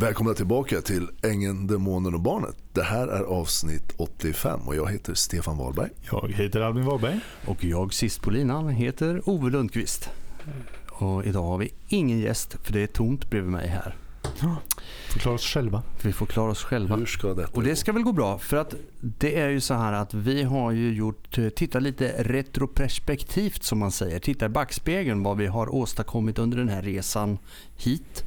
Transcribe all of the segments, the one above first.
Välkomna tillbaka till Ängeln, Demonen och Barnet. Det här är avsnitt 85 och jag heter Stefan Wahlberg. Jag heter Albin Wahlberg. Och jag sist på linan heter Ove Lundqvist. Och idag har vi ingen gäst för det är tomt bredvid mig här. Får klara oss själva. Vi får klara oss själva. Hur ska detta Och det ska väl gå bra för att det är ju så här att vi har ju gjort, titta lite retroperspektivt som man säger. Titta i backspegeln vad vi har åstadkommit under den här resan hit.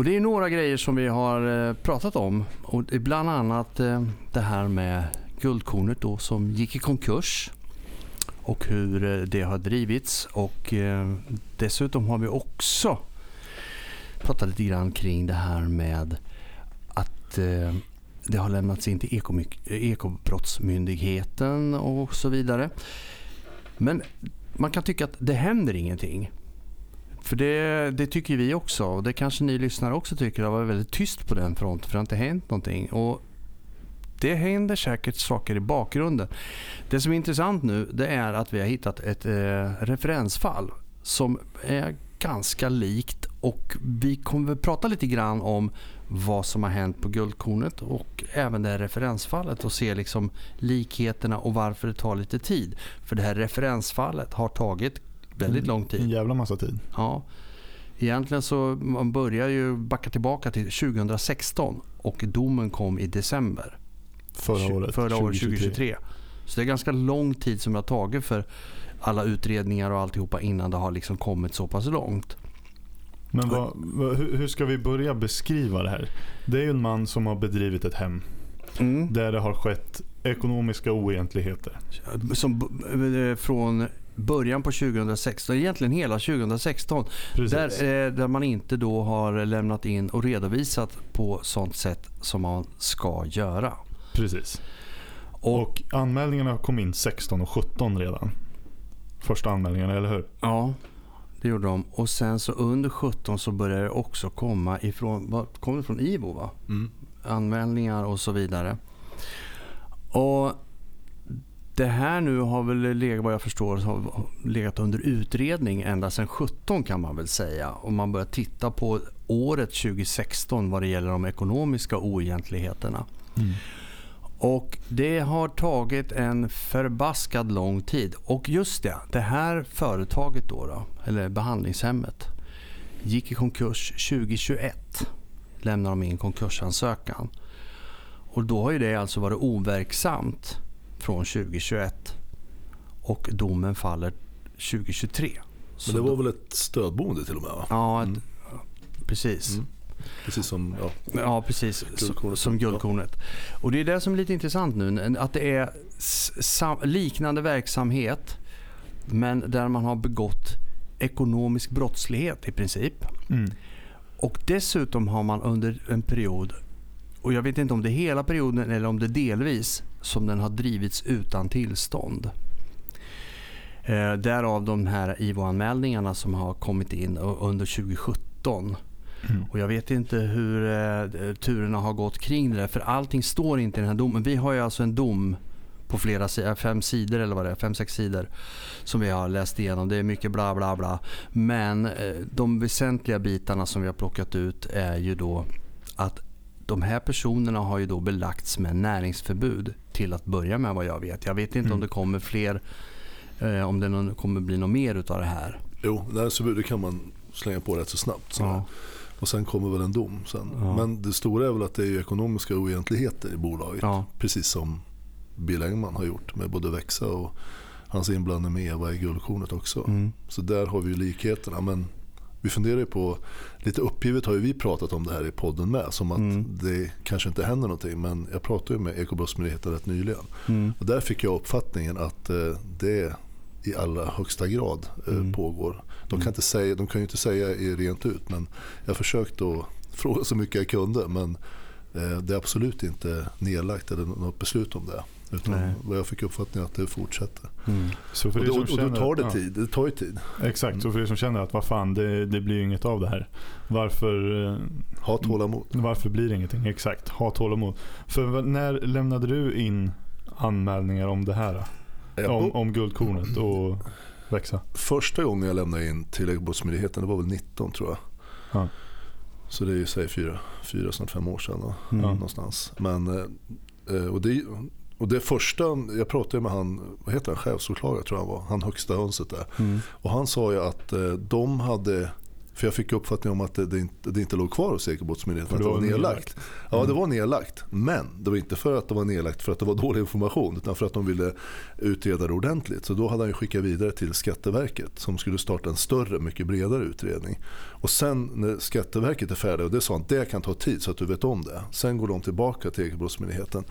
Och det är några grejer som vi har eh, pratat om. Och bland annat eh, det här med guldkornet då som gick i konkurs. Och hur eh, det har drivits. Och dessutom har vi också pratat lite grann kring det här med att det har lämnats in till Ekobrottsmyndigheten och så vidare. Men man kan tycka att det händer ingenting. För det, det tycker vi också och det kanske ni lyssnare också tycker. Det har varit väldigt tyst på den fronten för det har inte hänt någonting. Och det händer säkert saker i bakgrunden. Det som är intressant nu det är att vi har hittat ett eh, referensfall som är ganska likt och vi kommer att prata lite grann om vad som har hänt på Guldkornet och även det här referensfallet och se liksom likheterna och varför det tar lite tid. För det här referensfallet har tagit väldigt lång tid. En jävla massa tid. Ja. Egentligen så man börjar ju backa tillbaka till 2016 och domen kom i december. Förra året. Förra året 2023. Så det är ganska lång tid som det har tagit för alla utredningar och alltihopa innan det har liksom kommit så pass långt. Men vad, vad, hur ska vi börja beskriva det här? Det är ju en man som har bedrivit ett hem Mm. där det har skett ekonomiska oegentligheter. Som eh, från början på 2016, egentligen hela 2016. Precis. Där, eh, där man inte då har lämnat in och redovisat på sånt sätt som man ska göra. Precis. Och, Och anmälningarna kom in 16 och 17 redan. Första anmälningarna, eller hur? Ja, det gjorde de. Och sen så under 17 så började det också komma ifrån, vad kom det från IVO va? Mm. Anmälningar och så vidare. Och det här nu har väl legat, vad jag förstår, har legat under utredning ända sedan 17 kan man väl säga. Om man börjar titta på året 2016 vad det gäller de ekonomiska oegentligheterna. Och det har tagit en förbaskad lång tid. Och just det, det här företaget då, då eller behandlingshemmet, gick i konkurs 2021. Lämnade de in konkursansökan. Och då har ju det alltså varit overksamt från 2021 och domen faller 2023. Så Men det var då- väl ett stödboende till och med va? Ja, ett, Mm. precis. Mm. Precis som, ja. Ja, precis. Guldkornet. Som guldkornet. Och det är det som är lite intressant nu. Att det är liknande verksamhet men där man har begått ekonomisk brottslighet i princip. Mm. Och dessutom har man under en period, och jag vet inte om det är hela perioden eller om det är delvis, som den har drivits utan tillstånd. Eh, därav de här IVO-anmälningarna som har kommit in under 2017. Mm. Och jag vet inte hur eh, turerna har gått kring det där, för allting står inte i den här domen. Vi har ju alltså en dom på flera si- fem sidor eller vad det är, fem, sex sidor som vi har läst igenom. Det är mycket bla bla bla. Men eh, de väsentliga bitarna som vi har plockat ut är ju då att de här personerna har ju då belagts med näringsförbud till att börja med vad jag vet. Jag vet inte om Mm. det kommer fler, eh, om det någon, kommer bli något mer utav det här. Jo, det kan man slänga på rätt så snabbt. Ja. Och sen kommer väl en dom sen. Ja. Men det stora är väl att det är ekonomiska oegentligheter i bolaget. Ja. Precis som Bill Engman har gjort med både Växa och hans inblandning med Eva i Guldkornet också. Mm. Så där har vi ju likheterna. Men vi funderar på, lite uppgivet har ju vi pratat om det här i podden med. Som att Mm. det kanske inte händer någonting. Men jag pratade med Ekobrottsmyndigheten rätt nyligen. Mm. Och där fick jag uppfattningen att eh, det i allra högsta grad eh, Mm. pågår. De kan, Mm. inte säga, de kan ju inte säga rent ut men jag försökte att fråga så mycket jag kunde men eh, det är absolut inte nedlagt eller något beslut om det. Utan Nej. vad jag fick uppfattningen att det fortsätter. Mm. Så för Och, då, som och då känner- tar det ja. tid. Det tar ju tid. Exakt, så för er som känner att vad fan, det, det blir ju inget av det här. Varför, eh, Ha tålamod. varför blir det ingenting? Exakt, ha tålamod. För när lämnade du in anmälningar om det här? Om, om guldkornet och växa? Första gången jag lämnade in till Ekobrottsmyndigheten, det var väl 19 tror jag. Ja. Så det är ju säg fyra, fyra snart fem år sedan då, Mm. Ja. någonstans. Men, eh, och, det, och det första, jag pratade med han, vad heter han, chefsåklagare tror jag han var, han högsta hönset där. Mm. Och han sa ju att eh, de hade, för jag fick uppfattningen om att det, det, inte, det inte låg kvar hos Ekobrottsmyndigheten, För att det det var var nedlagt. Ja det var nedlagt, men det var inte för att det var nedlagt för att det var dålig information utan för att de ville utreda det ordentligt. Så då hade han ju skickat vidare till Skatteverket som skulle starta en större, mycket bredare utredning. Och sen när Skatteverket är färdiga, och det sa han, det kan ta tid så att du vet om det. Sen går de tillbaka till Ekobrottsmyndigheten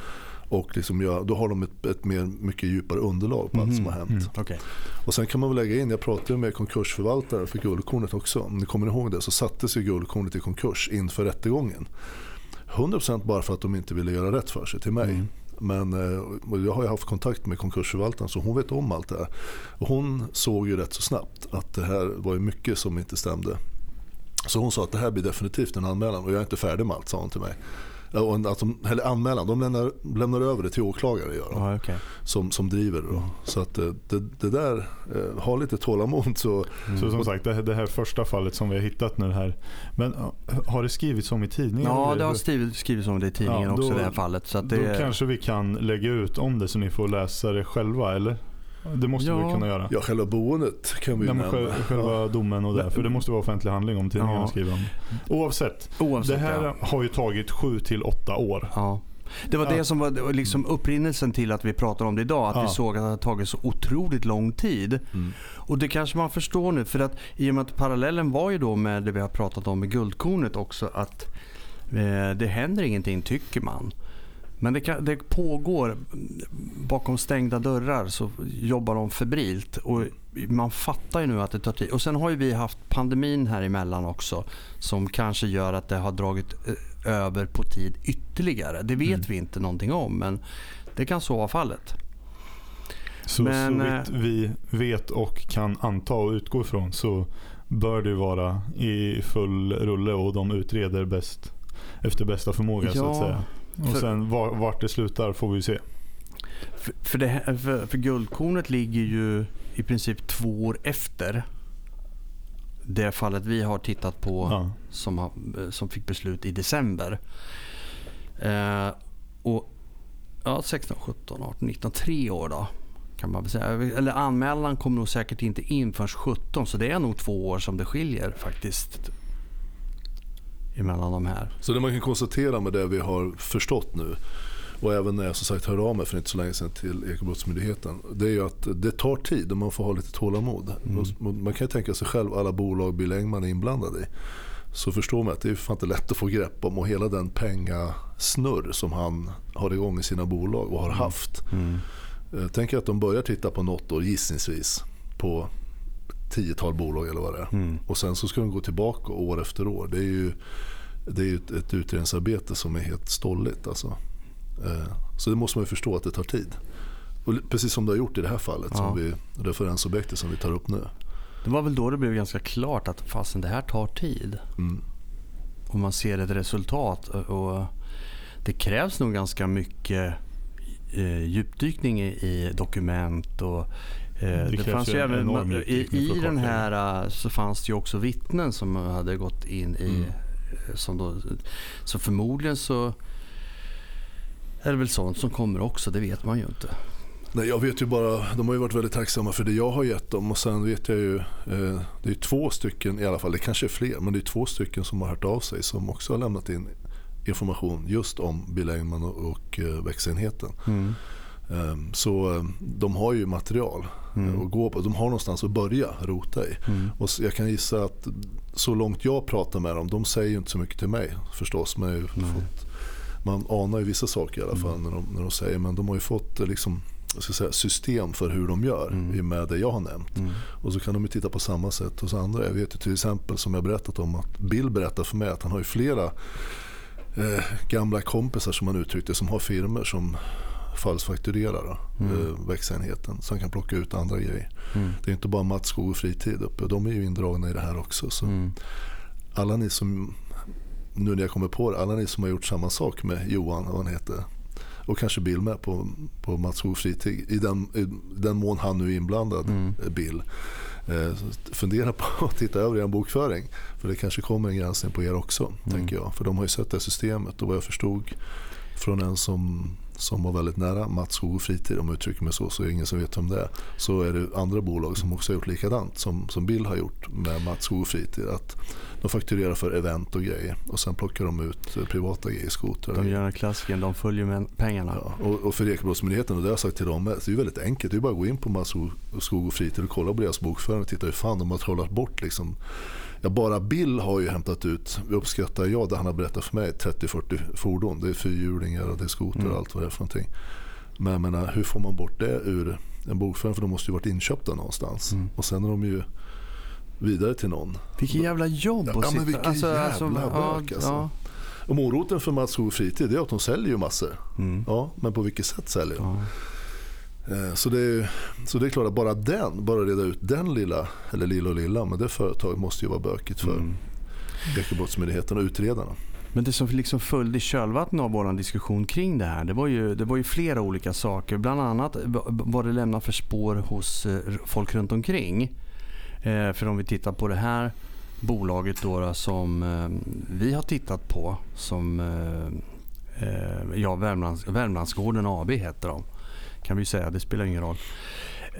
och liksom gör, då har de ett, ett mer, mycket djupare underlag på allt som har hänt. Mm. Okej. Och sen kan man väl lägga in, jag pratade med konkursförvaltare för Guldkornet också. Om ni kommer ihåg det så sattes ju Guldkornet i konkurs inför rättegången. 100% bara för att de inte ville göra rätt för sig till mig. Mm. Men eh, jag har ju haft kontakt med konkursförvaltaren så hon vet om allt det här. Och hon såg ju rätt så snabbt att det här var mycket som inte stämde. Så hon sa att det här blir definitivt en anmälan och jag är inte färdig med allt sa hon till mig. Ja, och en- Att de, eller anmälan, de lämnar, lämnar över det till åklagare gör de Ja, okej. som, som driver det. Så att eh, det, det där, eh, ha lite tålamod så Så som sagt, det här, det här första fallet som vi har hittat nu här. Men ja, har det skrivits om i tidningen? Ja, det har skrivits, om det i tidningen Ja, då- också i det här fallet. Så att Då det, kanske vi kan lägga ut om det så ni får läsa det själva, eller? Det måste Ja. vi kunna göra. Ja, själva boendet kan vi ju nämna. själva Ja. domen och det. För det måste vara offentlig handling om tidningarna Ja. skriver om. Oavsett. oavsett, Det här ja. har ju tagit 7 till 8 år. Ja. Det var Ja. det som var liksom upprinnelsen till att vi pratar om det idag. Att Ja. vi såg att det hade tagit så otroligt lång tid. Mm. Och det kanske man förstår nu. För att i och med att parallellen var ju då med det vi har pratat om med guldkornet också. Att eh, det händer ingenting tycker man. Men det, kan, det pågår bakom stängda dörrar så jobbar de febrilt. Och man fattar ju nu att det tar tid. Och sen har ju vi haft pandemin här emellan också. Som kanske gör att det har dragit eh, över på tid ytterligare. Det vet Mm. vi inte någonting om. Men det kan så vara fallet. Så, Men, så eh, vitt vi vet och kan anta och utgå ifrån så bör det vara i full rulle och de utreder bäst efter bästa förmåga så att Ja, säga. Och för- sen var, vart det slutar får vi se. För, för, det, för, för guldkornet ligger ju i princip två år efter det fallet vi har tittat på Ja. som, har, som fick beslut i december. Eh, och ja, 16, 17, 18, 19, tre år då. Kan man säga. Eller anmälan kommer nog säkert inte in förrän 17 så det är nog två år som det skiljer faktiskt. Emellan de här. Så det man kan konstatera med det vi har förstått nu och även när jag som sagt hörde av mig för inte så länge sedan till Ekobrottsmyndigheten. Det är ju att det tar tid och man får ha lite tålamod. Mm. Man kan ju tänka sig själv alla bolag Bill Engman är inblandad i. Så förstår man att det är fan inte lätt att få grepp om och hela den pengasnurr som han har igång i sina bolag och har haft. Eh, Tänk er att de börjar titta på något år gissningsvis på tiotal bolag eller vad det är. Mm. Och sen så ska de gå tillbaka år efter år. Det är ju, det är ju ett, ett utredningsarbete som är helt stolligt. Alltså. Eh, Så det måste man ju förstå att det tar tid. Och precis som det har gjort i det här fallet, Ja. som vi, referensobjektet som vi tar upp nu. Det var väl då det blev ganska klart att fasen det här tar tid. Mm. och man ser ett resultat. Och det krävs nog ganska mycket eh, djupdykning i, i dokument. Och, eh, det krävs fanns ju ju en även, i, I den här eh, så fanns det ju också vittnen som hade gått in i... Mm. Som då, så förmodligen så är det väl sånt som kommer också, det vet man ju inte. Nej, jag vet ju bara, de har ju varit väldigt tacksamma för det jag har gett dem och sen vet jag ju, eh, det är två stycken i alla fall, det kanske är fler, men det är två stycken som har hört av sig som också har lämnat in information just om Bill Engman och, och eh, växenheten. Eh, så eh, de har ju material Mm. att gå på, de har någonstans att börja rota i. Mm. Och jag kan gissa att så långt jag pratar med dem, de säger ju inte så mycket till mig förstås. Men fått, man anar ju vissa saker i alla fall när, de, när de säger, men de har ju fått eh, liksom, säga, system för hur de gör Mm. med det jag har nämnt. Mm. Och så kan de ju titta på samma sätt hos andra. Jag vet ju till exempel som jag berättat om att Bill berättar för mig att han har ju flera eh, gamla kompisar som han uttryckte som har firmor som falskfakturerar då, Mm. eh, växenheten. Så han kan plocka ut andra grejer. Mm. Det är inte bara Mats Skog och Fritid uppe. De är ju indragna i det här också. Så Mm. alla ni som, nu när jag kommer på det, alla ni som har gjort samma sak med Johan, vad han heter, och kanske Bill med på, på Mats Skog och Fritid, i den, i den mån han nu är inblandad, Mm. eh, Bill. Eh, fundera på att titta över er bokföring. För det kanske kommer en granskning på er också. Mm. tänker jag. För de har ju sett det systemet och vad jag förstod från en som, som var väldigt nära Mats Skog och Fritid, om jag uttrycker mig så, så är det ingen som vet om det är. Så är det andra bolag som också har gjort likadant som, som Bill har gjort med Mats Skog Fritid. Att de fakturerar för event och grejer och sen plockar de ut eh, privata grejer, skotrar. De gör klassiken, de följer med pengarna. Ja, och, och för Ekobrottsmyndigheten, och det har jag sagt till dem, det är väldigt enkelt. Det är bara att gå in på Mats Skog och Fritid och kolla på deras bokföring och titta hur fan de har trollat bort liksom Ja, bara Bill har ju hämtat ut, uppskattar jag, det han har berättat för mig, 30-40 fordon. Det är fyrhjulingar och det är skoter och mm. allt vad det är för någonting. Men jag menar, hur får man bort det ur en bokföring? För de måste ju varit inköpta någonstans. Mm. Och sen är de ju vidare till någon. Vilket jävla jobb ja, att sitta... vilken alltså, jävla alltså, bök alltså. Ja. Och moroten för Mats Skog Fritid är att de säljer ju massor. Mm. Ja, men på vilket sätt säljer de? Ja. Eh, så det, är, så det är klart att bara den, bara reda ut den lilla, eller lilla och lilla, men det företaget måste ju vara bökigt för mm. Ekobrottsmyndigheten och utredarna. Men det som liksom följde i kölvattnet av vår diskussion kring det här, det var, ju, det var ju flera olika saker. Bland annat vad det lämnar för spår hos eh, folk runt omkring. Eh, för om vi tittar på det här bolaget då, som vi har tittat på, som ja, Värmlands, Värmlandsgården AB heter de kan vi säga. Det spelar ingen roll.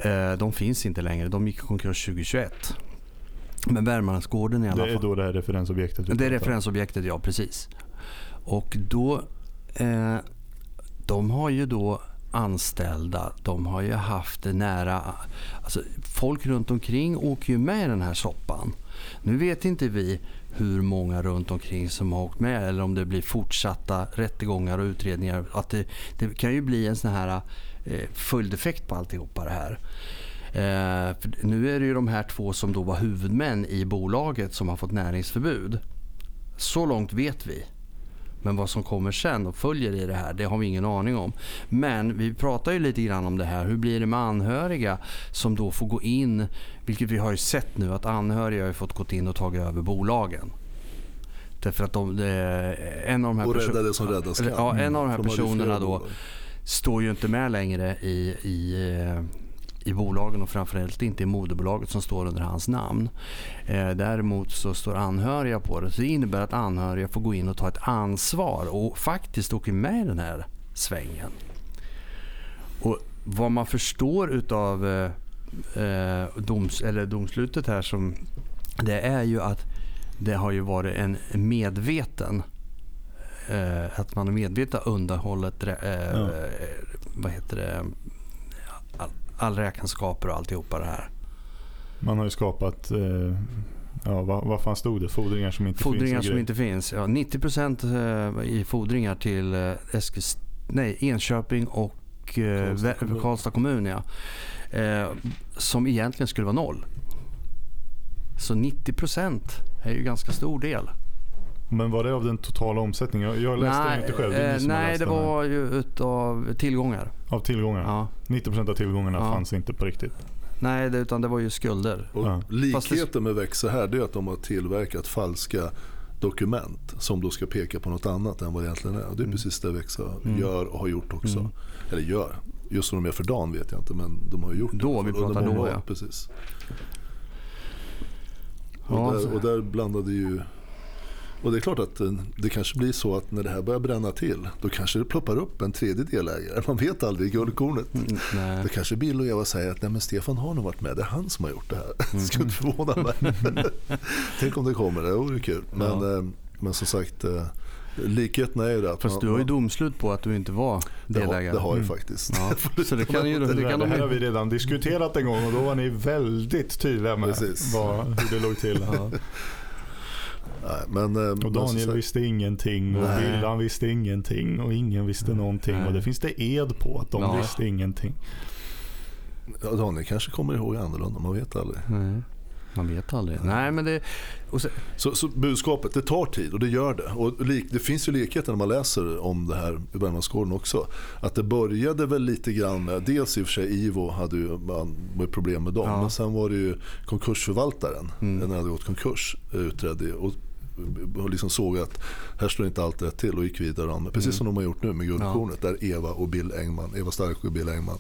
Eh, de finns inte längre. De gick i konkurs 2021. Men Värmlandsgården i alla fall. Det är då det här referensobjektet? Det är referensobjektet, ja precis. Och då, eh, de har ju då anställda, de har ju haft det nära, alltså folk runt omkring åker ju med i den här soppan. Nu vet inte vi hur många runt omkring som har åkt med eller om det blir fortsatta rättegångar och utredningar. Att det, det kan ju bli en sån här följdeffekt på alltihopa det här. Eh, nu är det ju de här två som då var huvudmän i bolaget som har fått näringsförbud. Så långt vet vi. Men vad som kommer sen och följer i det här, det har vi ingen aning om. Men vi pratar ju lite grann om det här. Hur blir det med anhöriga som då får gå in? Vilket vi har ju sett nu att anhöriga har fått gå in och tagit över bolagen. Därför att de, en av de här och rädda det som räddas kan. Ja, en av de här personerna då står ju inte med längre i, i, eh, i bolagen och framförallt inte i moderbolaget som står under hans namn. Eh, däremot så står anhöriga på det. Så det innebär att anhöriga får gå in och ta ett ansvar och faktiskt åker med i den här svängen. Och vad man förstår utav eh, eh, doms, eller domslutet här som det är ju att det har ju varit en medveten eh, att man medvetet undanhållit eh, ja. vad heter det, all, all räkenskaper och alltihopa det här. Man har ju skapat eh, Ja, vad, vad fan stod det? Fordringar som inte fordringar finns? Fordringar som inte finns. Ja, 90% eh, i fordringar till eh, Eskils, nej, Enköping och eh, Karlstad kommun. Karlstad kommun ja. eh, som egentligen skulle vara noll. Så 90% är ju ganska stor del. Men var det av den totala omsättningen? Jag, läste nej, inte själv. Det eh, nej, det var ju utav tillgångar. Av tillgångar? Ja. 90% av tillgångarna ja. fanns inte på riktigt? Nej, det, utan det var ju skulder. Och ja. Likheten med Växa här är att de har tillverkat falska dokument som då ska peka på något annat än vad det egentligen är. Och det är mm. precis det Växa mm. gör och har gjort också. Mm. Eller gör. Just vad de gör för dagen vet jag inte men de har gjort då, det. Då, vi pratar då ja. Precis. Och, där, och där blandade ju och det är klart att eh, det kanske blir så att när det här börjar bränna till då kanske det ploppar upp en tredje delägare. Man vet aldrig, guldkornet. Mm, det kanske Bill och Eva säger att Nej, men Stefan har nog varit med, det är han som har gjort det här. Mm. Skulle inte förvåna mig. Tänk om det kommer, det vore kul. Men, ja. Eh, men som sagt eh, Likheten är ju det att Fast man, du har ju domslut på att du inte var delägare. Det har, det har jag mm. faktiskt. Ja. Så det, kan ju, det, kan det här har vi redan diskuterat en gång och då var ni väldigt tydliga med vad, hur det låg till. Ja. Nej, men, eh, och Daniel men, visste ingenting och Willan visste ingenting och ingen visste någonting. Nej. Och det finns det ed på att de ja. visste ingenting. Ja, Daniel kanske kommer ihåg annorlunda, man vet aldrig. Nej. Man vet aldrig. Nej, men det, så, så, så, budskapet, det tar tid och det gör det. Och lik, det finns ju likheter när man läser om det här i Värmlandsgården också. Att det började väl lite grann med, dels i och för sig Ivo hade ju man, var problem med dem. Ja. Men sen var det ju konkursförvaltaren, mm. den hade gått konkurs, utredde och och liksom såg att här står inte allt rätt till och gick vidare. Precis mm. som de har gjort nu med Guldkornet ja. där Eva och Bill Engman, Eva Stark och Bill Engman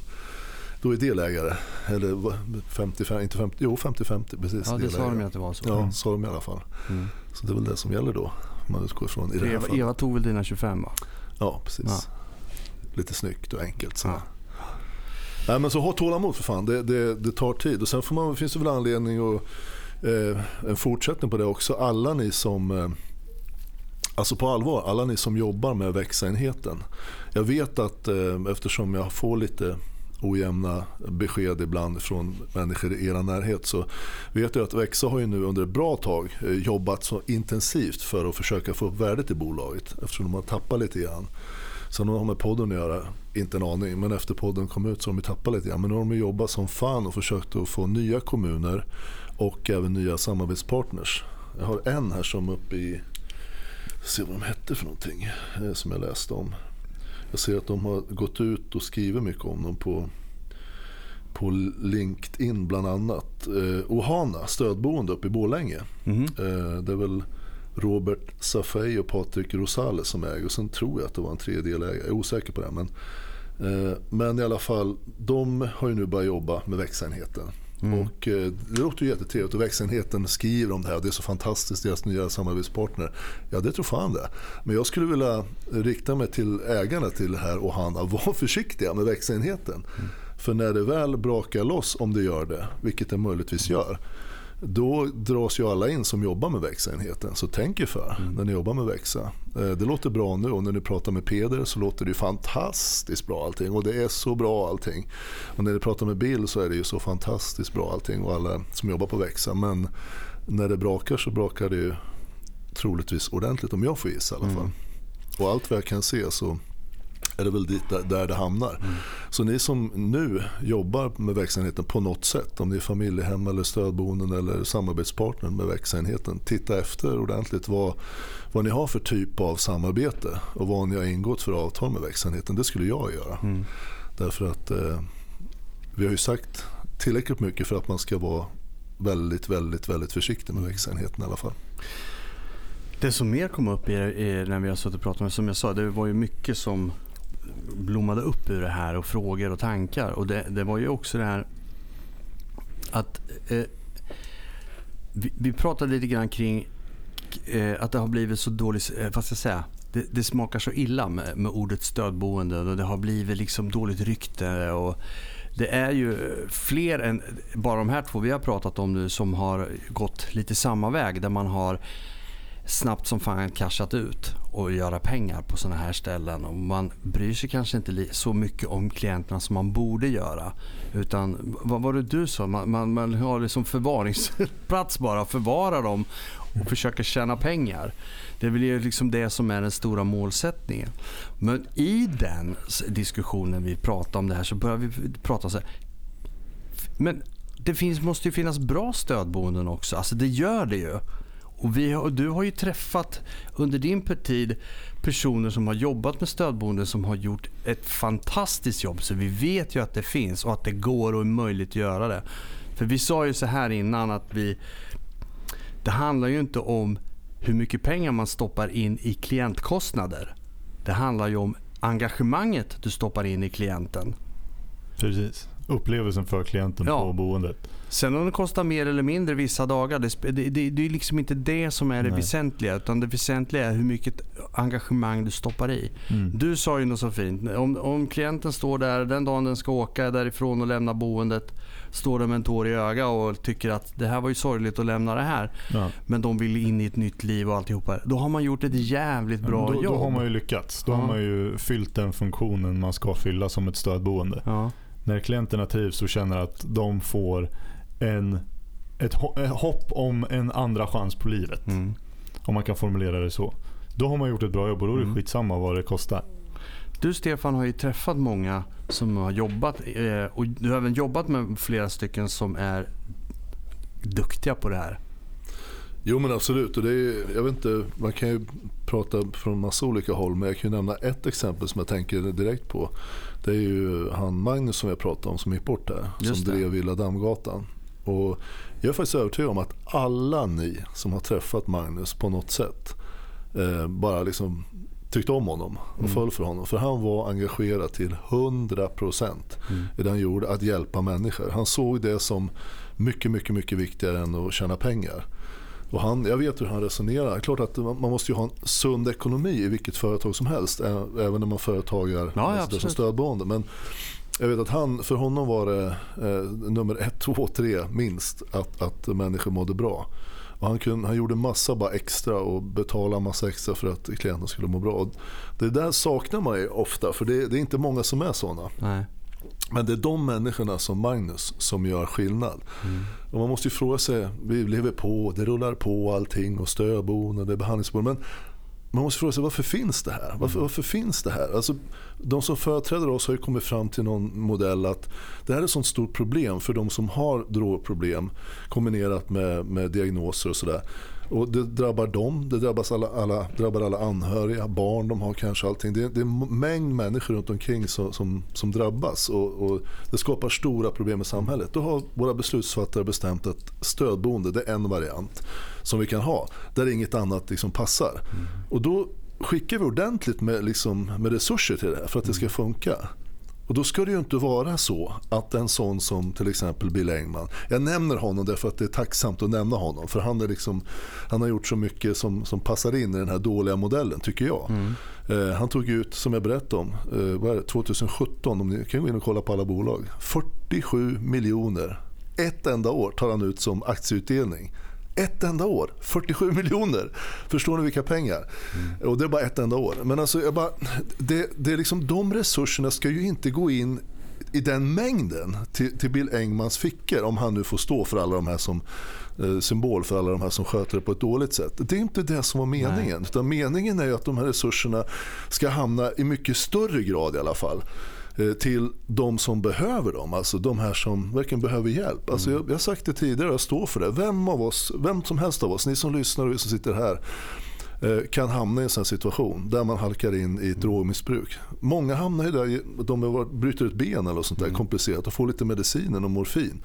då är delägare. Eller 55, inte 50, jo 50-50 precis. Ja, det delägare. sa de ju att det var så. Ja, sa de i alla fall. Mm. Så det är väl det som gäller då. Man utgår ifrån i det här Eva, fallet. Eva tog väl dina 25 va? Ja, precis. Ja. Lite snyggt och enkelt. Så. Ja. Nej, men så ha tålamod för fan. Det, det, det tar tid. Och sen får man, finns det väl anledning att eh, en fortsättning på det också. Alla ni som eh, Alltså på allvar, alla ni som jobbar med växa-enheten. Jag vet att eh, eftersom jag får lite ojämna besked ibland från människor i er närhet så vet jag att Växa har ju nu under ett bra tag eh, jobbat så intensivt för att försöka få upp värdet i bolaget eftersom de har tappat lite grann. Sen har de med podden att göra, inte en aning, men efter podden kom ut så har de tappat lite grann. Men nu har de jobbat som fan och försökt att få nya kommuner och även nya samarbetspartners. Jag har en här som uppe i, se vad de hette för någonting, eh, som jag läste om. Jag ser att de har gått ut och skrivit mycket om dem på, på LinkedIn bland annat. Eh, Ohana, stödboende uppe i Borlänge. Mhm. Eh, det är väl Robert Safai och Patrik Rosales som äger. Och sen tror jag att det var en tredjedelägare. Jag är osäker på det. Men, eh, men i alla fall, de har ju nu börjat jobba med växenheten. Mm. Och eh, det låter ju jättetrevligt och växenheten skriver om det här. Det är så fantastiskt, deras nya samarbetspartner. Ja, det tror fan det. Men jag skulle vilja rikta mig till ägarna till det här och Hanna. Var försiktiga med växenheten. För när det väl brakar loss, om det gör det, vilket det möjligtvis gör, då dras ju alla in som jobbar med växenheten. Så tänk er för när ni jobbar med växa. Eh, Det låter bra nu och när ni pratar med Peder så låter det fantastiskt bra allting. Och det är så bra allting. Och när ni pratar med Bill så är det ju så fantastiskt bra allting och alla som jobbar på växa. Men när det brakar så brakar det ju troligtvis ordentligt om jag får gissa i alla fall. Och allt vad jag kan se så är det väl dit där, det hamnar. Så ni som nu jobbar med växenheten på något sätt, om ni är familjehem eller stödboenden eller samarbetspartner med växenheten, titta efter ordentligt vad, vad ni har för typ av samarbete och vad ni har ingått för avtal med växenheten. Det skulle jag göra. Mm. Därför att eh, vi har ju sagt tillräckligt mycket för att man ska vara väldigt, väldigt, väldigt försiktig med växenheten i alla fall. Det som mer kom upp i, i, när vi har suttit och pratat med, som jag sa, det var ju mycket som blommade upp ur det här och frågor och tankar. Och det, det var ju också det här att eh, vi, vi pratade lite grann kring eh, att det har blivit så dåligt, eh, vad ska jag säga, det, det smakar så illa med, med ordet stödboende och det har blivit liksom dåligt rykte. Och det är ju fler än bara de här två vi har pratat om nu som har gått lite samma väg där man har snabbt som fan cashat ut och göra pengar på sådana här ställen. Och man bryr sig kanske inte så mycket om klienterna som man borde göra. Utan vad var det du sa? Man, man, man har liksom förvaringsplats bara, förvara dem och försöka tjäna pengar. Det är väl liksom det som är den stora målsättningen. Men i den diskussionen vi pratar om det här så börjar vi prata så här. Men det finns, måste ju finnas bra stödboenden också. Alltså det gör det ju. Och vi har, du har ju träffat under din tid personer som har jobbat med stödboenden som har gjort ett fantastiskt jobb. Så vi vet ju att det finns och att det går och är möjligt att göra det. För vi sa ju så här innan att vi... Det handlar ju inte om hur mycket pengar man stoppar in i klientkostnader. Det handlar ju om engagemanget du stoppar in i klienten. Precis. Upplevelsen för klienten Ja. på boendet. Sen om det kostar mer eller mindre vissa dagar, det, det, det, är liksom inte det som är det Nej. väsentliga. Utan det väsentliga är hur mycket engagemang du stoppar i. Mm. Du sa ju något så fint. Om, om klienten står där den dagen den ska åka därifrån och lämna boendet. Står där med en tår i öga och tycker att det här var ju sorgligt att lämna det här. Ja. Men de vill in i ett nytt liv och alltihopa. Då har man gjort ett jävligt bra då, jobb. då har man ju lyckats. Då Ja. har man ju fyllt den funktionen man ska fylla som ett stödboende. ja. När klienterna trivs och känner att de får en, ett, ett hopp om en andra chans på livet. Mm. Om man kan formulera det så. Då har man gjort ett bra jobb och då är det Mm. skitsamma vad det kostar. Du Stefan har ju träffat många som har jobbat eh, och du har även jobbat med flera stycken som är duktiga på det här. Jo men absolut. Och det är, jag vet inte, man kan ju prata från massa olika håll men jag kan ju nämna ett exempel som jag tänker direkt på. Det är ju han Magnus som jag pratade om som gick bort där. Just som det. drev Villa Damgatan. Och jag är faktiskt övertygad om att alla ni som har träffat Magnus på något sätt eh, bara liksom tyckte om honom och Mm. föll för honom. För han var engagerad till 100% Mm. i det han gjorde, att hjälpa människor. Han såg det som mycket, mycket, mycket viktigare än att tjäna pengar. Och han, jag vet hur han resonerar. Klart att man måste ju ha en sund ekonomi i vilket företag som helst. Även när man företagar ja, absolut. som stödboende. Men jag vet att han, för honom var det eh, nummer ett, två, tre minst att, att människor mådde bra. Och han, kunde, han gjorde massa bara extra och betalade massa extra för att klienten skulle må bra. Och det där saknar man ju ofta för det, det är inte många som är sådana. Nej. Men det är de människorna som Magnus som gör skillnad. Mm. Och man måste ju fråga sig, vi lever på, det rullar på allting och stödboenden, det är behandlingsboenden. Men man måste fråga sig varför finns det här? Varför, varför finns det här? Alltså, de som företräder oss har kommit fram till någon modell att det här är ett sånt stort problem för de som har drogproblem kombinerat med, med diagnoser och sådär. Och det drabbar dem, det drabbas alla, alla, drabbar alla anhöriga, barn de har kanske allting. Det, är- det är en mängd människor runt omkring som, som, som drabbas och, och det skapar stora problem i samhället. Då har våra beslutsfattare bestämt att stödboende det är en variant som vi kan ha där inget annat liksom passar. Och då skickar vi ordentligt med, liksom, med resurser till det här för att det ska funka. Och då ska det ju inte vara så att en sån som till exempel Bill Engman, jag nämner honom därför att det är tacksamt att nämna honom för han, är liksom, han har gjort så mycket som, som passar in i den här dåliga modellen tycker jag. Eh, han tog ut, som jag berättade om, eh, det, 2017, om ni kan gå in och kolla på alla bolag, 47 miljoner ett enda år tar han ut som aktieutdelning. Ett enda år, 47 miljoner. Förstår ni vilka pengar? Och det är bara ett enda år. Men alltså, jag bara, det, det är liksom, de resurserna ska ju inte gå in i den mängden till, till Bill Engmans fickor om han nu får stå för alla de här som eh, symbol för alla de här som sköter det på ett dåligt sätt. Det är inte det som var meningen. Utan meningen är att de här resurserna ska hamna i mycket större grad i alla fall till de som behöver dem, alltså de här som verkligen behöver hjälp. Alltså jag, jag har sagt det tidigare och jag står för det. Vem, av oss, vem som helst av oss, ni som lyssnar och vi som sitter här, eh, kan hamna i en sån situation där man halkar in i ett drogmissbruk. Många hamnar ju där, de har varit- bryter ett ben eller sånt där komplicerat och får lite medicin och morfin.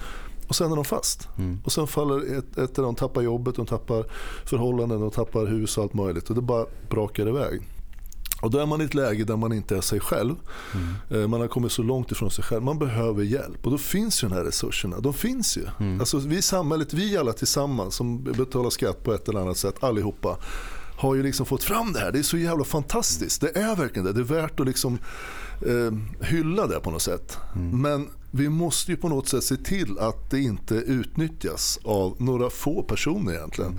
Och sen är de fast. Och sen faller ett, ett de tappar jobbet, de tappar förhållanden, de tappar hus och allt möjligt. Och det bara brakar iväg. Och då är man i ett läge där man inte är sig själv. Eh, Man har kommit så långt ifrån sig själv. Man behöver hjälp. Och då finns ju de här resurserna. De finns ju. Alltså vi i samhället, vi alla tillsammans som betalar skatt på ett eller annat sätt, allihopa har ju liksom fått fram det här. Det är så jävla fantastiskt. Det är verkligen det. Det är värt att liksom eh, hylla det på något sätt. Men vi måste ju på något sätt se till att det inte utnyttjas av några få personer egentligen.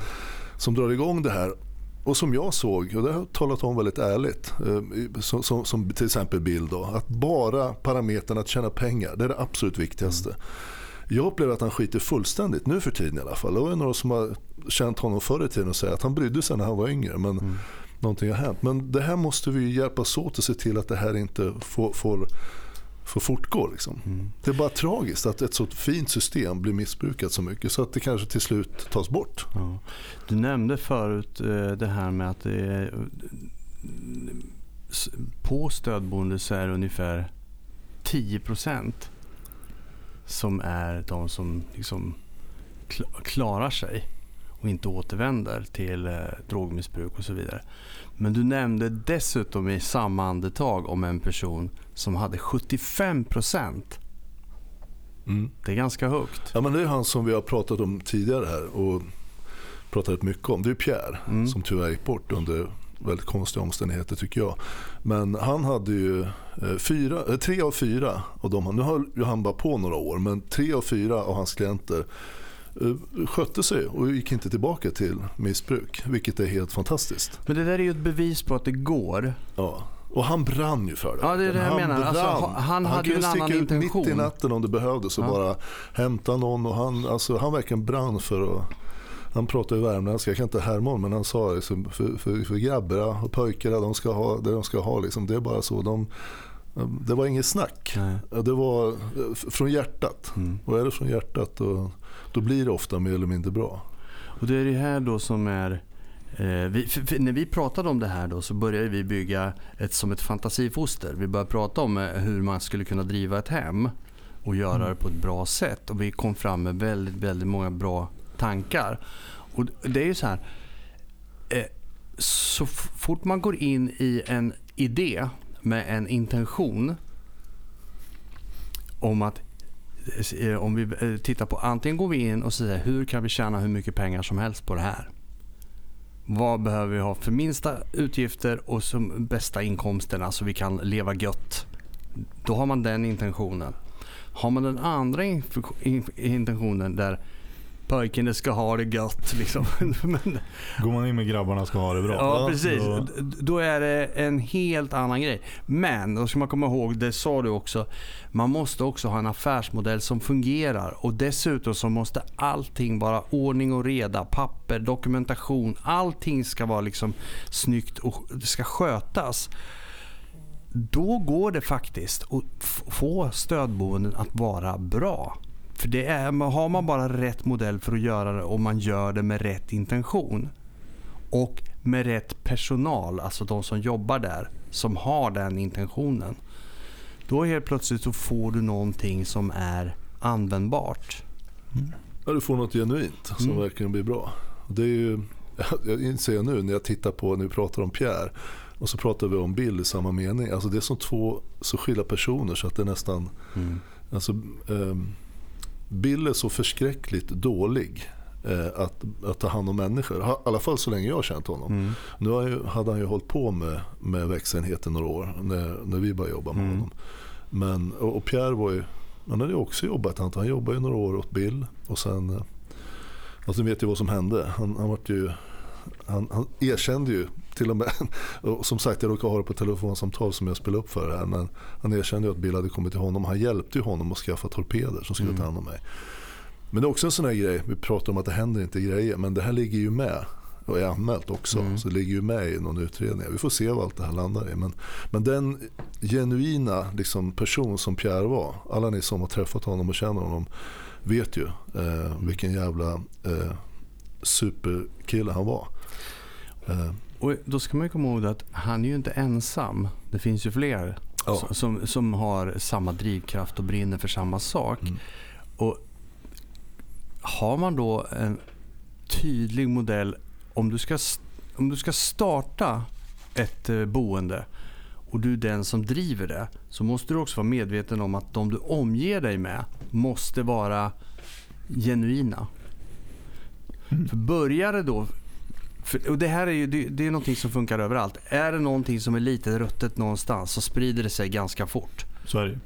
Som drar igång det här och som jag såg, och det har jag talat om väldigt ärligt, eh, som, som, som till exempel Bill då, att bara parametern att tjäna pengar, det är det absolut viktigaste. Jag upplever att han skiter fullständigt nu för tiden i alla fall. Det var några som har känt honom förr i tiden och säger att han brydde sig när han var yngre. Men någonting har hänt. Men det här måste vi hjälpas åt och se till att det här inte får, får, får fortgå. Liksom. Det är bara tragiskt att ett så fint system blir missbrukat så mycket så att det kanske till slut tas bort. Ja. Du nämnde förut eh, det här med att det är, på stödboende så är det ungefär 10% som är de som liksom kla- klarar sig och inte återvänder till eh, drogmissbruk och så vidare. Men du nämnde dessutom i samma andetag om en person som hade 75% Det är ganska högt. Ja, men det är han som vi har pratat om tidigare här och pratat mycket om. Det är Pierre Mm. som tyvärr gick bort under väldigt konstiga omständigheter tycker jag. Men han hade ju eh, fyra, eh, tre av fyra av dem, nu har ju han bara på några år, men tre av fyra av hans klienter skötte sig och gick inte tillbaka till missbruk, vilket är helt fantastiskt. Men det där är ju ett bevis på att det går. Ja. Och han brann ju för det. Ja, det är det jag han menar. Alltså, brann. ha- han hade ju kunde sticka ut mitt i natten om det behövdes och Ja. bara hämta någon. Och han, alltså, han verkligen brann för att han pratar ju värmländska, jag kan inte härma honom, men han sa liksom, för, för, för grabbarna och pojkarna, de ska ha det de ska ha. Liksom. Det är bara så. De, det var inget snack. Nej. Det var eh, från hjärtat. Mm. Och är det från hjärtat då, då blir det ofta mer eller mindre bra. Och det är det här då som är eh, vi, för, för när vi pratade om det här då så började vi bygga ett som ett fantasifoster. Vi började prata om eh, hur man skulle kunna driva ett hem och göra det på ett bra sätt. Och vi kom fram med väldigt, väldigt många bra tankar. Och det är ju så här. Eh, så fort man går in i en idé med en intention om att Eh, om vi eh, tittar på antingen går vi in och säger hur kan vi tjäna hur mycket pengar som helst på det här. Vad behöver vi ha för minsta utgifter och som bästa inkomsterna så vi kan leva gött. Då har man den intentionen. Har man den andra intentionen där pojken ska ha det gött. Liksom. Men, Går man in med grabbarna ska ha det bra. Ja, precis. Då... då... är det en helt annan grej. Men då ska man komma ihåg, det sa du också, man måste också ha en affärsmodell som fungerar. Och dessutom så måste allting vara ordning och reda, papper, dokumentation. Allting ska vara liksom snyggt och det ska skötas. Då går det faktiskt att få stödboenden att vara bra. För det är, har man bara rätt modell för att göra det och man gör det med rätt intention och med rätt personal, alltså de som jobbar där, som har den intentionen. Då helt plötsligt så får du någonting som är användbart. Mm. Ja, du får något genuint som mm. verkligen blir bra. Det är ju, jag inser nu när jag tittar på, när vi pratar om Pierre och så pratar vi om Bill i samma mening. Alltså det är som två så skilda personer så att det är nästan... Mm. Alltså, um, Bill är så förskräckligt dålig eh, att, att ta hand om människor. I alla fall så länge jag har känt honom. Mm. Nu han ju, hade han ju hållit på med, med växenheten några år när, när vi började jobba med mm. honom. Men, och, och, Pierre var ju, han hade ju också jobbat. Han, han jobbade ju några år åt Bill och sen, eh, alltså vet ju vad som hände. Han, han, vart ju, han, han erkände ju till och med, och som sagt jag råkade ha det på telefonsamtal som jag spelade upp för det här. Men han erkände ju att Bill hade kommit till honom. Han hjälpte ju honom att skaffa torpeder som skulle mm. ta hand om mig. Men det är också en sån här grej, vi pratar om att det händer inte grejer. Men det här ligger ju med och är anmält också. Mm. Så det ligger ju med i någon utredning. Vi får se vad allt det här landar i. Men, men den genuina liksom, person som Pierre var. Alla ni som har träffat honom och känner honom vet ju eh, vilken jävla eh, superkille han var. Eh, och då ska man komma ihåg att han är ju inte ensam. Det finns ju fler ja. som, som har samma drivkraft och brinner för samma sak. Mm. Och Har man då en tydlig modell om du ska, om du ska starta ett eh, boende och du är den som driver det så måste du också vara medveten om att de du omger dig med måste vara genuina. Mm. För börjar det då för, och det här är ju det, det är någonting som funkar överallt. Är det någonting som är lite ruttet någonstans så sprider det sig ganska fort. Så är det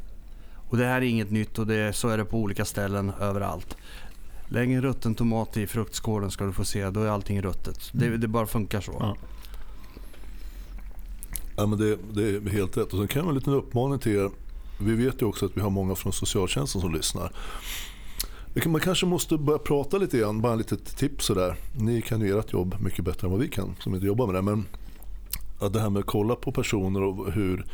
Och det här är inget nytt och det, så är det på olika ställen överallt. Lägg en rutten tomat i fruktskålen ska du få se. Då är allting ruttet. Det, mm. det bara funkar så. Ja. Ja, men det, det, är helt rätt. Och sen kan jag ha en liten uppmaning till er. Vi vet ju också att vi har många från socialtjänsten som lyssnar. Man kanske måste börja prata lite grann, bara ett litet tips sådär. Ni kan ju ert jobb mycket bättre än vad vi kan som inte jobbar med det. Men att det här med att kolla på personer och hur,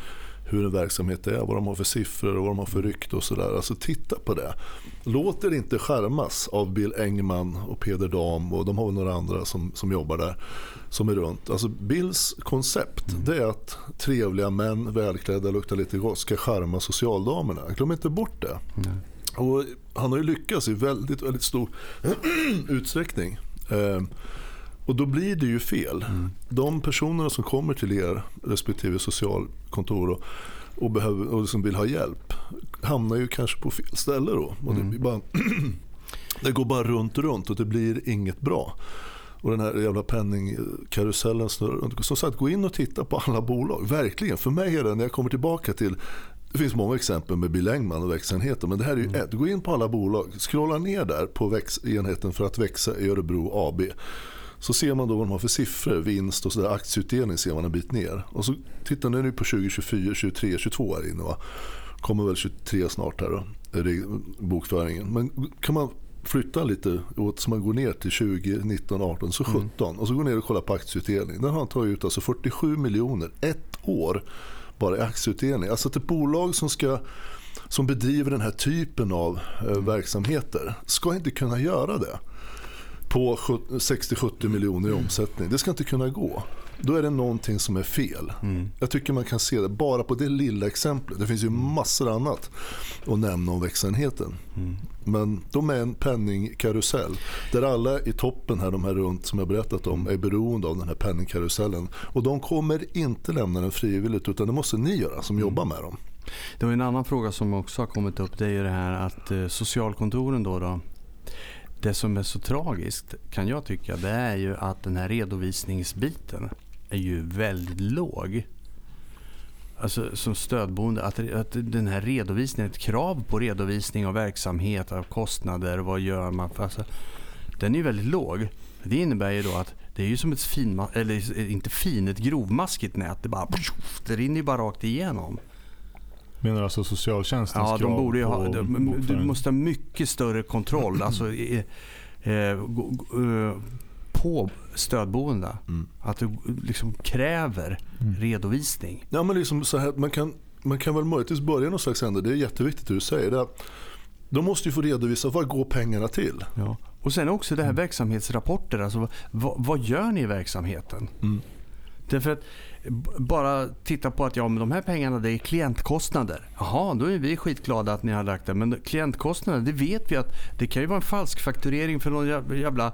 hur en verksamhet är, vad de har för siffror och vad de har för rykte och sådär. Alltså titta på det. Låt er inte skärmas av Bill Engman och Peder Dam och de har några andra som, som jobbar där som är runt. Alltså Bills koncept mm. det är att trevliga män, välklädda, luktar lite gott ska skärma socialdamerna. Glöm inte bort det. Mm. Och han har ju lyckats i väldigt, väldigt stor utsträckning. Eh, och då blir det ju fel. Mm. De personerna som kommer till er respektive socialkontor och, och, behöver, och som vill ha hjälp hamnar ju kanske på fel ställe då. Och det, mm. bara, det går bara runt, runt och det blir inget bra. Och den här jävla penningkarusellen snurrar runt. Som sagt, gå in och titta på alla bolag. Verkligen. För mig är det när jag kommer tillbaka till det finns många exempel med Bill Engman och växenheten men det här är ju mm. ett. Gå in på alla bolag, scrolla ner där på enheten för att växa i Örebro AB. Så ser man då vad de har för siffror, vinst och så där, aktieutdelning ser man en bit ner. Och så tittar ni nu på 2024, 23, 22 här inne va. Kommer väl 23 snart här då, bokföringen. Men kan man flytta lite åt så man går ner till 20, 19, 18, så 17 mm. och så går ner och kollar på aktieutdelning. Den har han tagit ut alltså 47 miljoner ett år bara i aktieutdelning. Alltså ett bolag som, ska, som bedriver den här typen av eh, verksamheter ska inte kunna göra det på 60-70 miljoner i omsättning. Det ska inte kunna gå. då är det någonting som är fel. Mm. Jag tycker man kan se det bara på det lilla exemplet. Det finns ju massor annat att nämna om växelheten. Mm. Men de är en penningkarusell där alla i toppen här, de här runt som jag berättat om, är beroende av den här penningkarusellen. Och de kommer inte lämna den frivilligt utan det måste ni göra som jobbar med dem. Det var en annan fråga som också har kommit upp. Det är ju det här att eh, socialkontoren då, då det som är så tragiskt kan jag tycka det är ju att den här redovisningsbiten är ju väldigt låg. Alltså som stödboende, att, att den här redovisningen, ett krav på redovisning av verksamhet, av kostnader, vad gör man? För, alltså, den är ju väldigt låg. Det innebär ju då att det är ju som ett fin, eller inte fin, ett grovmaskigt nät. Det, bara, det rinner ju bara rakt igenom. Menar du alltså socialtjänstens Ja, de borde ju ha, de, du måste ha mycket större kontroll alltså, eh, eh, på stödboende. Mm. Att du liksom kräver Mm. redovisning. Ja, men liksom så här, man, kan, man kan väl möjligtvis börja någon slags ände. Det är jätteviktigt det du säger. Det de måste ju få redovisa vad går pengarna till. Ja. Och sen också det här verksamhetsrapporter. Alltså, vad, vad gör ni i verksamheten? Mm. Därför att bara titta på att ja, men de här pengarna det är klientkostnader. Jaha, då är vi skitglada att ni har lagt det. Men klientkostnader, det vet vi att det kan ju vara en falsk fakturering för någon jävla-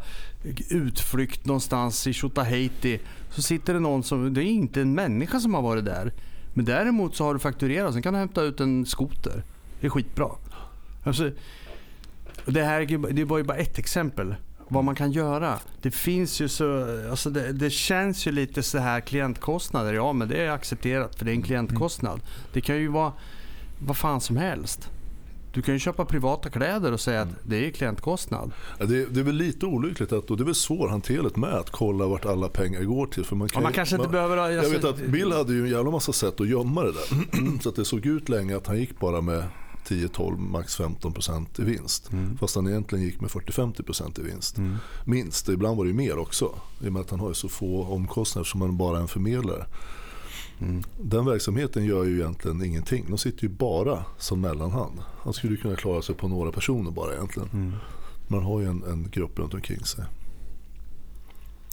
utflykt någonstans i Tjotahejti. Så sitter det någon som, det är inte en människa som har varit där. Men däremot så har du fakturerat, sen kan du hämta ut en skoter. Det är skitbra. Alltså, det här det var ju bara ett exempel vad man kan göra. Det finns ju så, alltså det, det känns ju lite så här klientkostnader. Ja men det är accepterat för det är en klientkostnad. Det kan ju vara vad fan som helst. Du kan ju köpa privata kläder och säga att det är klientkostnad. Ja, det, är, det är väl lite olyckligt att, och det är väl svårhanterligt med att kolla vart alla pengar går till. För man, kan, Ja, man kanske inte man, behöver ha... Jag alltså, vet att Bill hade ju en jävla massa sätt att gömma det där. Så att det såg ut länge att han gick bara med 10-12, max 15% i vinst. Mm. Fast han egentligen gick med 40-50% i vinst. Mm. Minst, ibland var det mer också. I och med att han har så få omkostnader som han bara är en förmedlare. Mm. Den verksamheten gör ju egentligen ingenting. De sitter ju bara som mellanhand. Han skulle kunna klara sig på några personer bara egentligen. Mm. Man har ju en, en grupp runt omkring sig.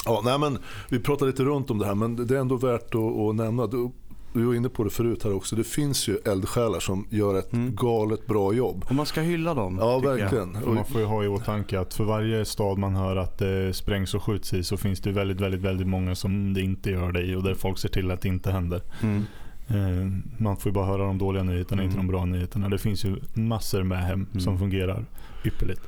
Ja, nej men, vi pratar lite runt om det här men det är ändå värt att, att nämna. Du, var inne på det förut här också. Det finns ju eldsjälar som gör ett Mm. galet bra jobb. Och man ska hylla dem. Ja, jag. verkligen. Och man får ju ha i åtanke att för varje stad man hör att det sprängs och skjuts i så finns det väldigt, väldigt, väldigt många som det inte gör det i och där folk ser till att det inte händer. Mm. Eh, Man får ju bara höra de dåliga nyheterna, inte de Mm. bra nyheterna. Det finns ju massor med hem Mm. som fungerar ypperligt.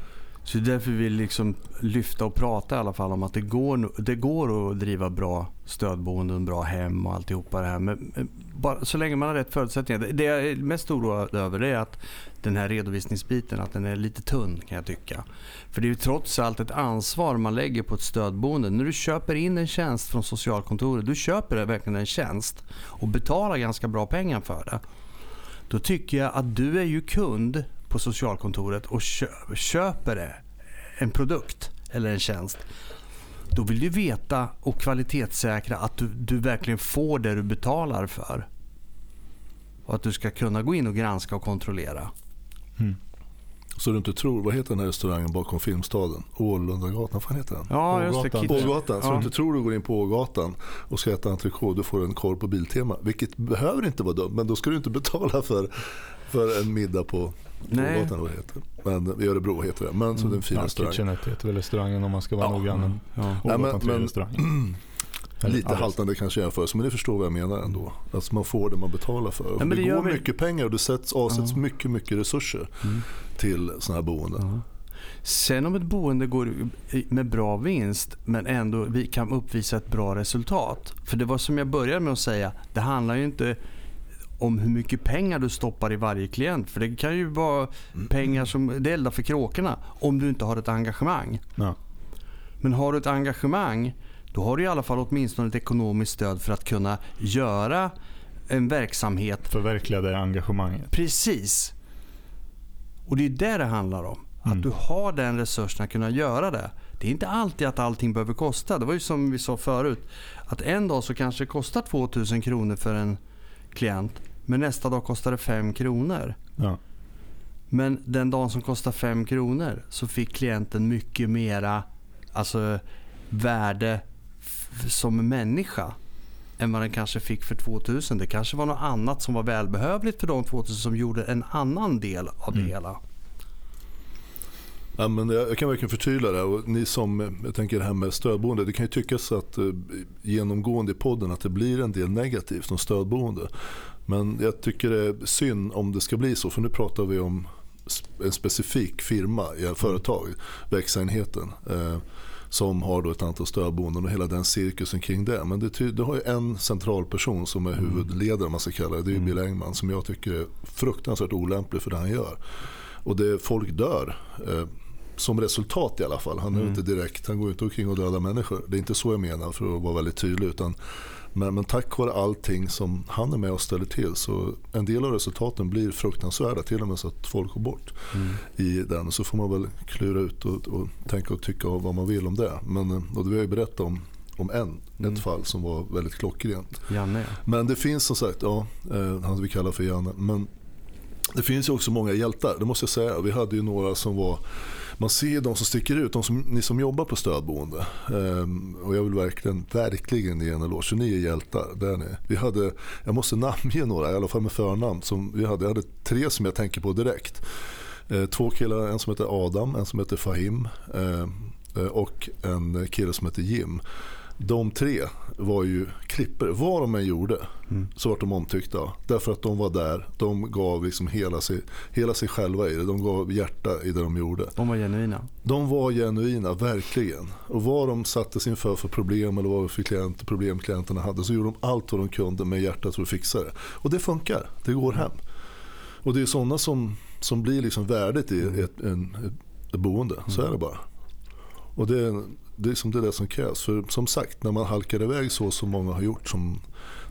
Så det är därför vi vill liksom lyfta och prata i alla fall om att det går, det går att driva bra stödboenden, bra hem och alltihopa det här. Men bara, så länge man har rätt förutsättningar. Det- jag är mest oroad över är att den här redovisningsbiten att den är lite tunn kan jag tycka. För det är ju trots allt ett ansvar man lägger på ett stödboende. När du köper in en tjänst från socialkontoret, du köper verkligen en tjänst och betalar ganska bra pengar för det. Då tycker jag att du är ju kund på socialkontoret och kö- köper en produkt eller en tjänst. Då vill du veta och kvalitetssäkra att du, du verkligen får det du betalar för. Och att du ska kunna gå in och granska och kontrollera. Så du inte tror, vad heter den här restaurangen bakom Filmstaden? Ålundagatan, vad heter den? Ja, just det. Ågatan. Ågatan. Så Ja. du inte tror du går in på Ågatan och ska äta entrecote du får en korv på Biltema. Vilket behöver inte vara dumt, men då ska du inte betala för, för en middag på Nej. Vad det heter. Men i Örebro heter det. Men så det är en fin Ja, restaurang. Kitchenette heter väl restaurangen om man ska vara Ja. noggrann. Ja. Nej, men- Ågatan 3 men- Lite haltande kanske jämförelse men det förstår vad jag menar ändå. Alltså man får det man betalar för. men det, det går vi- mycket pengar och det sätts, avsätts Ja. mycket, mycket resurser Mm. till sådana här boenden. Ja. Sen om ett boende går med bra vinst men ändå vi kan uppvisa ett bra resultat. För det var som jag började med att säga, det handlar ju inte om hur mycket pengar du stoppar i varje klient. För det kan ju vara pengar som det eldar för kråkorna om du inte har ett engagemang. Ja. Men har du ett engagemang då har du i alla fall åtminstone ett ekonomiskt stöd för att kunna göra en verksamhet Förverkliga det engagemanget. Precis. Och det är det det handlar om. Att Mm. du har den resursen att kunna göra det. Det är inte alltid att allting behöver kosta. Det var ju som vi sa förut. Att en dag så kanske det kostar 2000 kronor för en klient. Men nästa dag kostar det 5 kronor. Ja. Men den dagen som kostar 5 kronor så fick klienten mycket mera alltså, värde som människa. än vad den kanske fick för 2000. Det kanske var något annat som var välbehövligt för de 2000 som gjorde en annan del av det Mm. hela. Ja, men jag, kan verkligen förtydliga det. Och ni som, jag tänker det här med stödboende. Det kan ju tyckas att eh, genomgående i podden att det blir en del negativt om stödboende. Men jag tycker det är synd om det ska bli så. För nu pratar vi om en specifik firma, i ett företag, växenheten. Eh, som har då ett antal stödboenden och hela den cirkusen kring det. Men det, det har ju en central person som är huvudledare om man ska kalla det. Det är ju Bill Engman som jag tycker är fruktansvärt olämplig för det han gör. Och det, folk dör. Eh, som resultat i alla fall. Han är ju inte direkt, han går inte omkring och dödar människor. Det är inte så jag menar för att vara väldigt tydlig. Utan, men, men tack vare allting som han är med och ställer till så en del av resultaten blir fruktansvärda. Till och med så att folk går bort i den. Så får man väl klura ut och, och tänka och tycka vad man vill om det. Men, och det vi har ju berättat om, om en, ett fall som var väldigt klockrent. Janne. Men det finns som sagt, ja, eh, han vi kallar för Janne. Men det finns ju också många hjältar, det måste jag säga. Vi hade ju några som var, man ser de som sticker ut, de som, ni som jobbar på stödboende. Ehm, och jag vill verkligen, verkligen ge en eloge. Ni är hjältar, där ni. Vi hade, jag måste namnge några, i alla fall med förnamn. Som vi hade, jag hade tre som jag tänker på direkt. Ehm, två killar, en som heter Adam, en som heter Fahim ehm, eh, och en kille som heter Jim. De tre var ju klipper. Vad de än gjorde så var de omtyckta. Därför att de var där. De gav liksom hela, sig, hela sig själva i det. De gav hjärta i det de gjorde. De var genuina. De var genuina, verkligen. Och vad de sattes inför för problem eller vad för klient, problem klienterna hade så gjorde de allt vad de kunde med hjärtat för att fixa det. Och det funkar, det går hem. Och det är sådana som, som blir liksom värdet i ett, en, ett, ett boende, så är det bara. Och det, är- det, är som det är det som krävs. För som sagt, när man halkar iväg så som många har gjort som,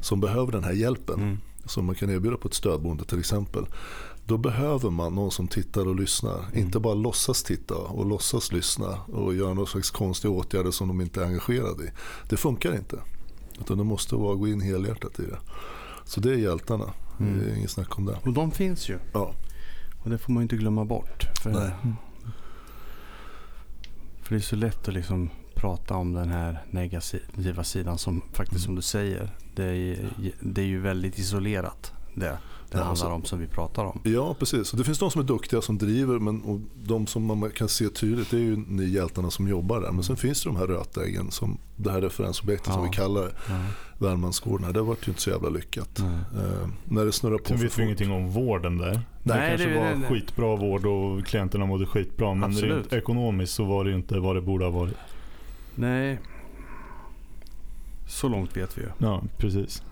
som behöver den här hjälpen som man kan erbjuda på ett stödboende till exempel. Då behöver man någon som tittar och lyssnar. Inte bara låtsas titta och låtsas lyssna och göra någon slags konstiga åtgärder som de inte är engagerade i. Det funkar inte. Utan det måste vara gå in helhjärtat i det. Så det är hjältarna. Det är inget snack om det. Och de finns ju. Ja. Och det får man inte glömma bort. För, Nej. För det är så lätt att liksom prata om den här negativa sidan som faktiskt som du säger. Det är, det är ju väldigt isolerat det. Det Ja, handlar alltså- om som vi pratar om. Ja, precis. Och det finns de som är duktiga som driver men och de som man kan se tydligt det är ju ni hjältarna som jobbar där. Men sen finns det de här rötäggen, som det här referensobjektet som Ja. vi kallar det. Ja. Värmlandsgården det var ju inte så jävla lyckat. Eh, när det snurrar på Sen för vet vi ingenting om vården där. Det Nej, kanske det- var det- det- skitbra vård och klienterna mådde skitbra. Men rent ekonomiskt så var det inte vad det borde ha varit. Nej. Så långt vet vi ju. Ja, precis.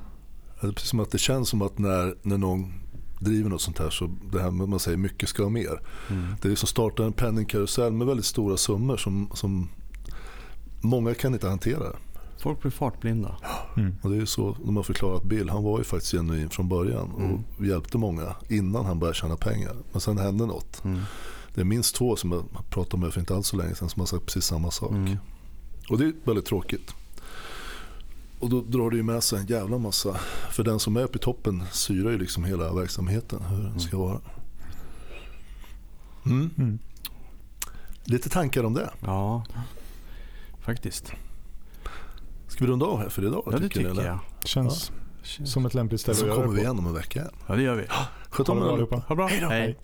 Precis som att det känns som att när, när någon driver något sånt här så det här med man säger mycket ska ha mer. Mm. Det är som startar en penningkarusell med väldigt stora summor som, som många kan inte hantera. Folk blir fartblinda. Mm. Och det är så de har förklarat Bill. Han var ju faktiskt genuin från början och Mm. hjälpte många innan han började tjäna pengar. Men sen hände något. Mm. Det är minst två som jag pratade med för inte alls så länge sedan som har sagt precis samma sak. Mm. Och det är väldigt tråkigt. Och då drar det ju med sig en jävla massa. För den som är uppe i toppen syrar ju liksom hela verksamheten. Hur den ska vara. Mm. Mm. Lite tankar om det. Ja, faktiskt. Ska vi runda av här för idag? Ja, det tycker eller? jag. Känns som ett lämpligt ställe Så att göra kommer det vi igen om en vecka. Ja, det gör vi. Sköt Ha om det er allihopa. Ha det bra. Hej då. Hej.